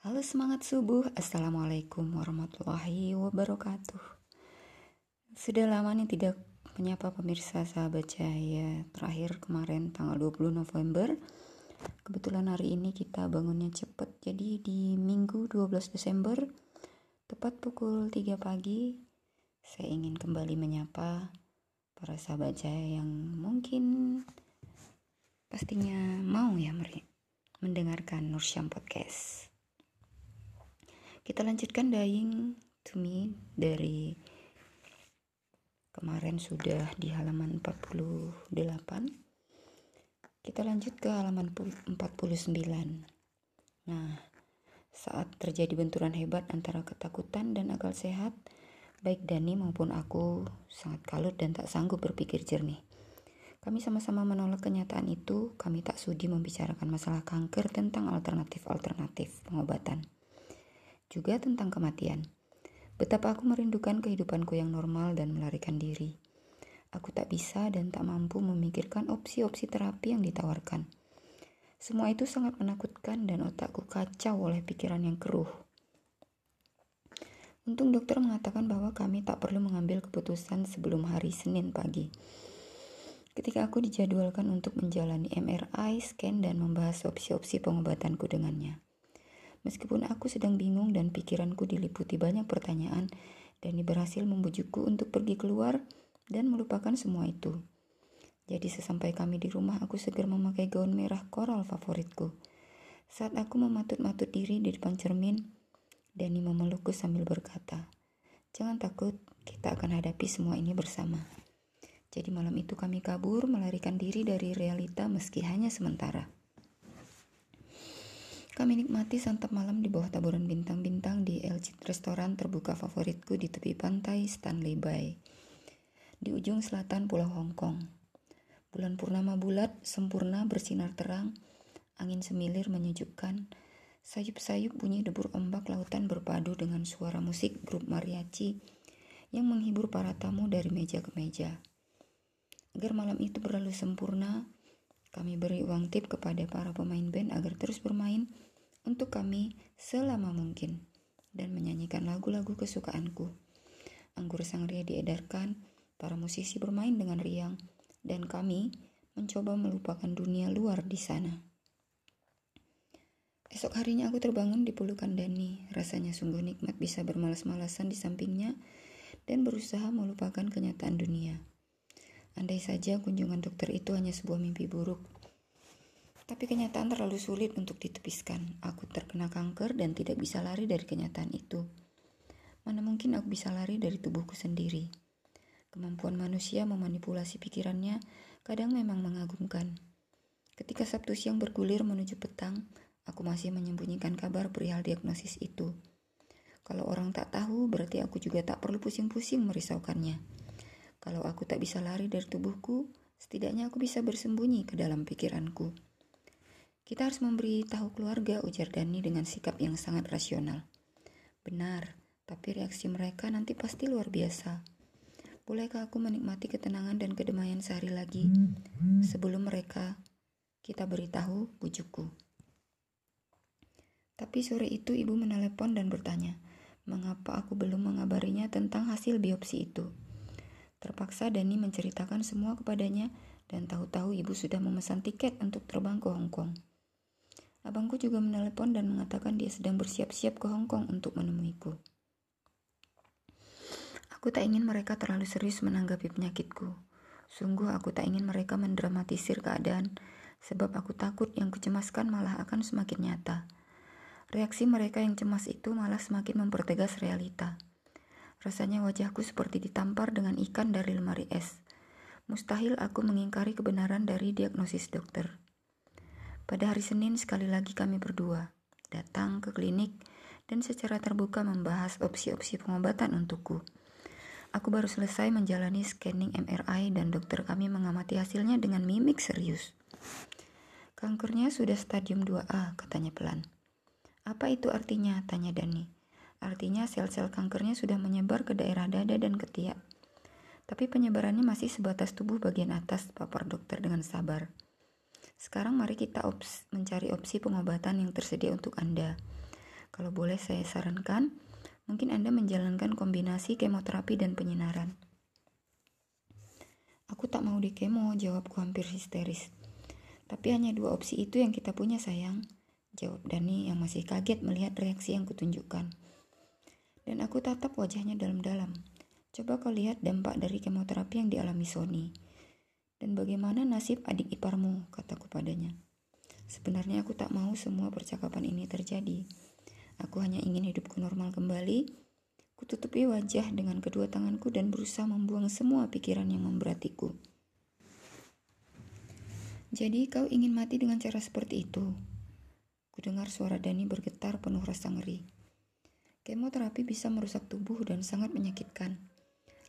Halo semangat subuh, Assalamualaikum warahmatullahi wabarakatuh. Sudah lama nih tidak menyapa pemirsa sahabat cahaya Terakhir kemarin tanggal 20 November. Kebetulan hari ini kita bangunnya cepat. Jadi di minggu 12 Desember Tepat pukul 3 pagi Saya ingin kembali menyapa para sahabat cahaya yang mungkin pastinya mau ya mendengarkan Nursyam Podcast kita lanjutkan dying to me dari kemarin sudah di halaman 48. Kita lanjut ke halaman 49. Nah, saat terjadi benturan hebat antara ketakutan dan akal sehat, baik Dani maupun aku sangat kalut dan tak sanggup berpikir jernih. Kami sama-sama menolak kenyataan itu, kami tak sudi membicarakan masalah kanker tentang alternatif-alternatif pengobatan juga tentang kematian. Betapa aku merindukan kehidupanku yang normal dan melarikan diri. Aku tak bisa dan tak mampu memikirkan opsi-opsi terapi yang ditawarkan. Semua itu sangat menakutkan dan otakku kacau oleh pikiran yang keruh. Untung dokter mengatakan bahwa kami tak perlu mengambil keputusan sebelum hari Senin pagi. Ketika aku dijadwalkan untuk menjalani MRI, scan, dan membahas opsi-opsi pengobatanku dengannya. Meskipun aku sedang bingung dan pikiranku diliputi banyak pertanyaan, Dani berhasil membujukku untuk pergi keluar dan melupakan semua itu. Jadi sesampai kami di rumah, aku segera memakai gaun merah koral favoritku. Saat aku mematut-matut diri di depan cermin, Dani memelukku sambil berkata, Jangan takut, kita akan hadapi semua ini bersama. Jadi malam itu kami kabur melarikan diri dari realita meski hanya sementara. Kami nikmati santap malam di bawah taburan bintang-bintang di LG restoran terbuka favoritku di tepi pantai Stanley Bay. Di ujung selatan Pulau Hong Kong. Bulan purnama bulat, sempurna, bersinar terang, angin semilir menyejukkan, sayup-sayup bunyi debur ombak lautan berpadu dengan suara musik grup mariachi yang menghibur para tamu dari meja ke meja. Agar malam itu berlalu sempurna, kami beri uang tip kepada para pemain band agar terus bermain untuk kami selama mungkin dan menyanyikan lagu-lagu kesukaanku. Anggur sangria diedarkan, para musisi bermain dengan riang, dan kami mencoba melupakan dunia luar di sana. Esok harinya aku terbangun di pelukan Dani. Rasanya sungguh nikmat bisa bermalas-malasan di sampingnya dan berusaha melupakan kenyataan dunia. Andai saja kunjungan dokter itu hanya sebuah mimpi buruk, tapi kenyataan terlalu sulit untuk ditepiskan. Aku terkena kanker dan tidak bisa lari dari kenyataan itu. Mana mungkin aku bisa lari dari tubuhku sendiri. Kemampuan manusia memanipulasi pikirannya kadang memang mengagumkan. Ketika Sabtu siang bergulir menuju petang, aku masih menyembunyikan kabar perihal diagnosis itu. Kalau orang tak tahu, berarti aku juga tak perlu pusing-pusing merisaukannya. Kalau aku tak bisa lari dari tubuhku, setidaknya aku bisa bersembunyi ke dalam pikiranku. Kita harus memberi tahu keluarga, ujar Dani dengan sikap yang sangat rasional. Benar, tapi reaksi mereka nanti pasti luar biasa. Bolehkah aku menikmati ketenangan dan kedamaian sehari lagi sebelum mereka kita beritahu bujukku. Tapi sore itu ibu menelepon dan bertanya, mengapa aku belum mengabarinya tentang hasil biopsi itu. Terpaksa Dani menceritakan semua kepadanya dan tahu-tahu ibu sudah memesan tiket untuk terbang ke Hong Kong. Abangku juga menelepon dan mengatakan dia sedang bersiap-siap ke Hong Kong untuk menemuiku. Aku tak ingin mereka terlalu serius menanggapi penyakitku. Sungguh aku tak ingin mereka mendramatisir keadaan, sebab aku takut yang kucemaskan malah akan semakin nyata. Reaksi mereka yang cemas itu malah semakin mempertegas realita. Rasanya wajahku seperti ditampar dengan ikan dari lemari es. Mustahil aku mengingkari kebenaran dari diagnosis dokter. Pada hari Senin sekali lagi kami berdua datang ke klinik dan secara terbuka membahas opsi-opsi pengobatan untukku. Aku baru selesai menjalani scanning MRI dan dokter kami mengamati hasilnya dengan mimik serius. Kankernya sudah stadium 2A, katanya pelan. Apa itu artinya? Tanya Dani. Artinya sel-sel kankernya sudah menyebar ke daerah dada dan ketiak. Tapi penyebarannya masih sebatas tubuh bagian atas, papar dokter dengan sabar. Sekarang mari kita ops mencari opsi pengobatan yang tersedia untuk Anda. Kalau boleh saya sarankan, mungkin Anda menjalankan kombinasi kemoterapi dan penyinaran. Aku tak mau di kemo, jawabku hampir histeris. Tapi hanya dua opsi itu yang kita punya sayang, jawab Dani yang masih kaget melihat reaksi yang kutunjukkan. Dan aku tatap wajahnya dalam-dalam. Coba kau lihat dampak dari kemoterapi yang dialami Sony. Dan bagaimana nasib adik iparmu, kataku padanya. Sebenarnya aku tak mau semua percakapan ini terjadi. Aku hanya ingin hidupku normal kembali. Kututupi wajah dengan kedua tanganku dan berusaha membuang semua pikiran yang memberatiku. Jadi kau ingin mati dengan cara seperti itu? Kudengar suara Dani bergetar penuh rasa ngeri. Kemoterapi bisa merusak tubuh dan sangat menyakitkan.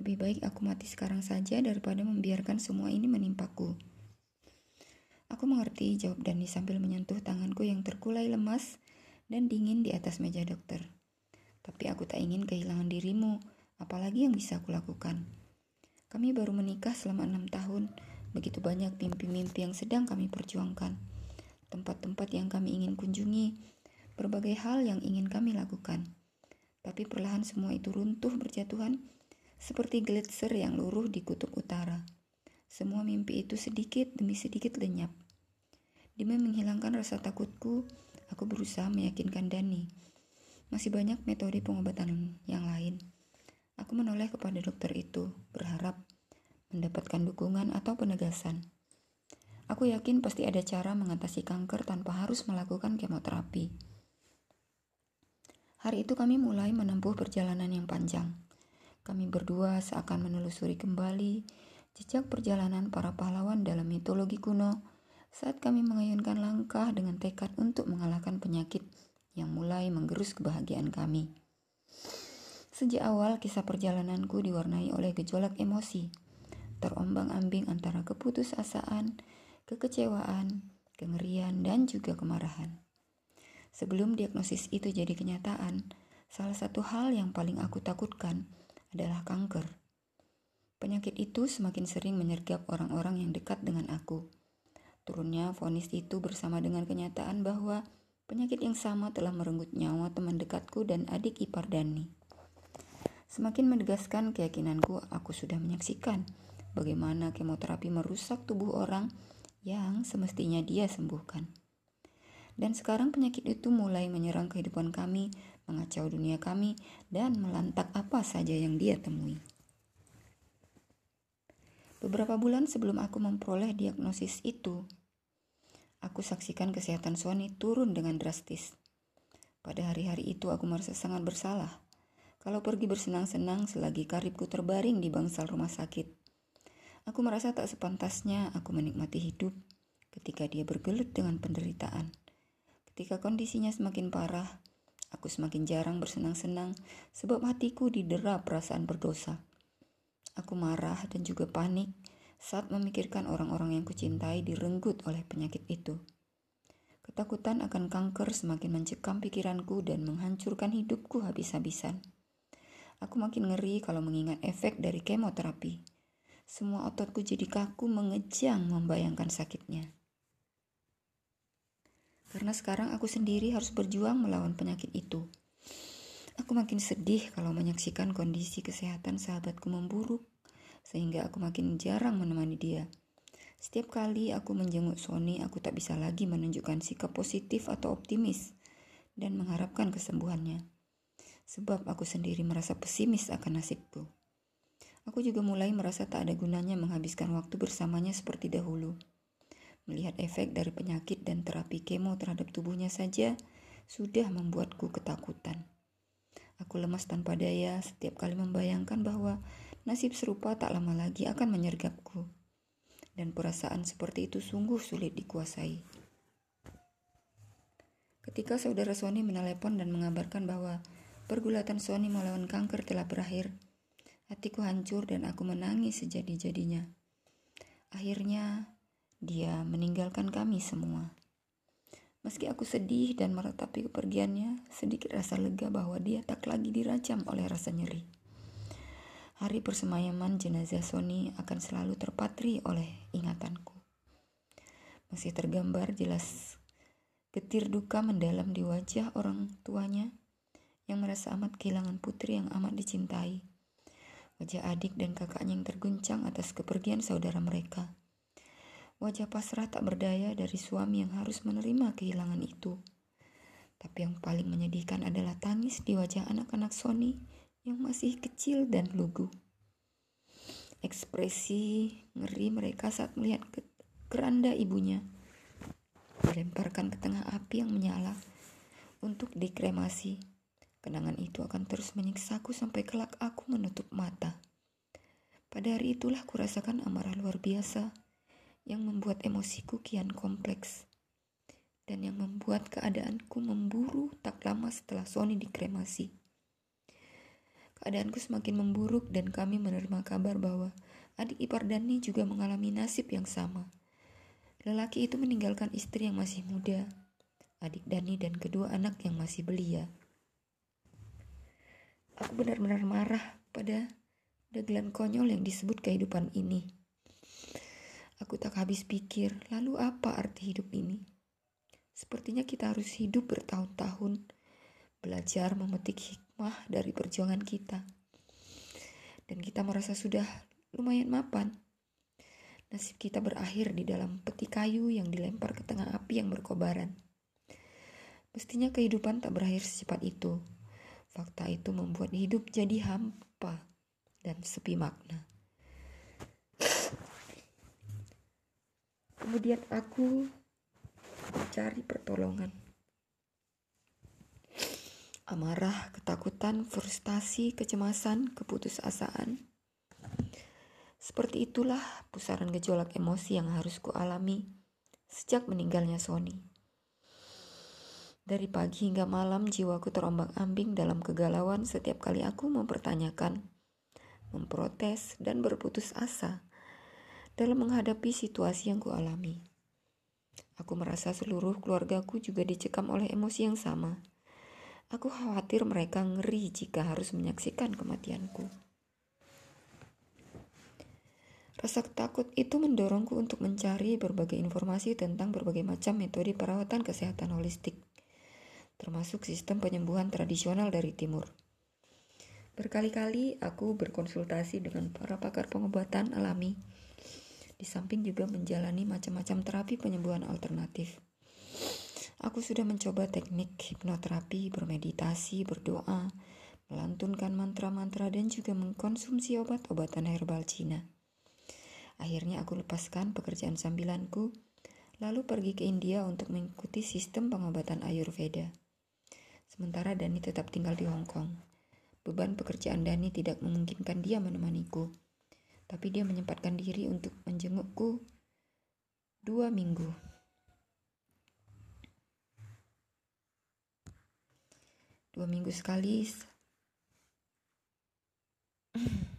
Lebih baik aku mati sekarang saja daripada membiarkan semua ini menimpaku. Aku mengerti, jawab Dani sambil menyentuh tanganku yang terkulai lemas dan dingin di atas meja dokter. Tapi aku tak ingin kehilangan dirimu, apalagi yang bisa aku lakukan. Kami baru menikah selama enam tahun, begitu banyak mimpi-mimpi yang sedang kami perjuangkan. Tempat-tempat yang kami ingin kunjungi, berbagai hal yang ingin kami lakukan. Tapi perlahan semua itu runtuh berjatuhan seperti gletser yang luruh di kutub utara. Semua mimpi itu sedikit demi sedikit lenyap. Demi menghilangkan rasa takutku, aku berusaha meyakinkan Dani. Masih banyak metode pengobatan yang lain. Aku menoleh kepada dokter itu, berharap mendapatkan dukungan atau penegasan. Aku yakin pasti ada cara mengatasi kanker tanpa harus melakukan kemoterapi. Hari itu kami mulai menempuh perjalanan yang panjang. Kami berdua seakan menelusuri kembali jejak perjalanan para pahlawan dalam mitologi kuno saat kami mengayunkan langkah dengan tekad untuk mengalahkan penyakit yang mulai menggerus kebahagiaan kami. Sejak awal kisah perjalananku diwarnai oleh gejolak emosi, terombang-ambing antara keputusasaan, kekecewaan, kengerian, dan juga kemarahan. Sebelum diagnosis itu jadi kenyataan, salah satu hal yang paling aku takutkan adalah kanker. Penyakit itu semakin sering menyergap orang-orang yang dekat dengan aku. Turunnya vonis itu bersama dengan kenyataan bahwa penyakit yang sama telah merenggut nyawa teman dekatku dan adik ipar Dani. Semakin menegaskan keyakinanku, aku sudah menyaksikan bagaimana kemoterapi merusak tubuh orang yang semestinya dia sembuhkan. Dan sekarang penyakit itu mulai menyerang kehidupan kami, mengacau dunia kami, dan melantak apa saja yang dia temui. Beberapa bulan sebelum aku memperoleh diagnosis itu, aku saksikan kesehatan Sony turun dengan drastis. Pada hari-hari itu aku merasa sangat bersalah. Kalau pergi bersenang-senang selagi karibku terbaring di bangsal rumah sakit. Aku merasa tak sepantasnya aku menikmati hidup ketika dia bergelut dengan penderitaan. Ketika kondisinya semakin parah, aku semakin jarang bersenang-senang sebab hatiku didera perasaan berdosa. Aku marah dan juga panik saat memikirkan orang-orang yang kucintai direnggut oleh penyakit itu. Ketakutan akan kanker semakin mencekam pikiranku dan menghancurkan hidupku habis-habisan. Aku makin ngeri kalau mengingat efek dari kemoterapi. Semua ototku jadi kaku mengejang membayangkan sakitnya. Karena sekarang aku sendiri harus berjuang melawan penyakit itu. Aku makin sedih kalau menyaksikan kondisi kesehatan sahabatku memburuk, sehingga aku makin jarang menemani dia. Setiap kali aku menjenguk Sony, aku tak bisa lagi menunjukkan sikap positif atau optimis dan mengharapkan kesembuhannya. Sebab aku sendiri merasa pesimis akan nasibku. Aku juga mulai merasa tak ada gunanya menghabiskan waktu bersamanya seperti dahulu. Melihat efek dari penyakit dan terapi kemo terhadap tubuhnya saja sudah membuatku ketakutan. Aku lemas tanpa daya setiap kali membayangkan bahwa nasib serupa tak lama lagi akan menyergapku. Dan perasaan seperti itu sungguh sulit dikuasai. Ketika saudara Sony menelepon dan mengabarkan bahwa pergulatan Sony melawan kanker telah berakhir, hatiku hancur dan aku menangis sejadi-jadinya. Akhirnya, dia meninggalkan kami semua. Meski aku sedih dan meratapi kepergiannya, sedikit rasa lega bahwa dia tak lagi dirajam oleh rasa nyeri. Hari persemayaman jenazah Sony akan selalu terpatri oleh ingatanku. Masih tergambar jelas Getir duka mendalam di wajah orang tuanya yang merasa amat kehilangan putri yang amat dicintai. Wajah adik dan kakaknya yang terguncang atas kepergian saudara mereka. Wajah pasrah tak berdaya dari suami yang harus menerima kehilangan itu. Tapi yang paling menyedihkan adalah tangis di wajah anak-anak Sony yang masih kecil dan lugu. Ekspresi ngeri mereka saat melihat ke keranda ibunya dilemparkan ke tengah api yang menyala untuk dikremasi. Kenangan itu akan terus menyiksaku sampai kelak aku menutup mata. Pada hari itulah kurasakan amarah luar biasa yang membuat emosiku kian kompleks dan yang membuat keadaanku memburu tak lama setelah Sony dikremasi. Keadaanku semakin memburuk dan kami menerima kabar bahwa adik ipar Dani juga mengalami nasib yang sama. Lelaki itu meninggalkan istri yang masih muda, adik Dani dan kedua anak yang masih belia. Aku benar-benar marah pada dagelan konyol yang disebut kehidupan ini. Aku tak habis pikir, lalu apa arti hidup ini? Sepertinya kita harus hidup bertahun-tahun, belajar memetik hikmah dari perjuangan kita. Dan kita merasa sudah lumayan mapan. Nasib kita berakhir di dalam peti kayu yang dilempar ke tengah api yang berkobaran. Mestinya kehidupan tak berakhir secepat itu. Fakta itu membuat hidup jadi hampa dan sepi makna. Kemudian aku mencari pertolongan. Amarah, ketakutan, frustasi, kecemasan, keputusasaan. Seperti itulah pusaran gejolak emosi yang harus kualami sejak meninggalnya Sony. Dari pagi hingga malam jiwaku terombang-ambing dalam kegalauan setiap kali aku mempertanyakan, memprotes, dan berputus asa dalam menghadapi situasi yang kualami. Aku merasa seluruh keluargaku juga dicekam oleh emosi yang sama. Aku khawatir mereka ngeri jika harus menyaksikan kematianku. Rasa takut itu mendorongku untuk mencari berbagai informasi tentang berbagai macam metode perawatan kesehatan holistik termasuk sistem penyembuhan tradisional dari timur. Berkali-kali aku berkonsultasi dengan para pakar pengobatan alami, di samping juga menjalani macam-macam terapi penyembuhan alternatif. Aku sudah mencoba teknik hipnoterapi, bermeditasi, berdoa, melantunkan mantra-mantra dan juga mengkonsumsi obat-obatan herbal Cina. Akhirnya aku lepaskan pekerjaan sambilanku, lalu pergi ke India untuk mengikuti sistem pengobatan Ayurveda. Sementara Dani tetap tinggal di Hong Kong. Beban pekerjaan Dani tidak memungkinkan dia menemaniku tapi dia menyempatkan diri untuk menjengukku dua minggu. Dua minggu sekali. Hmm.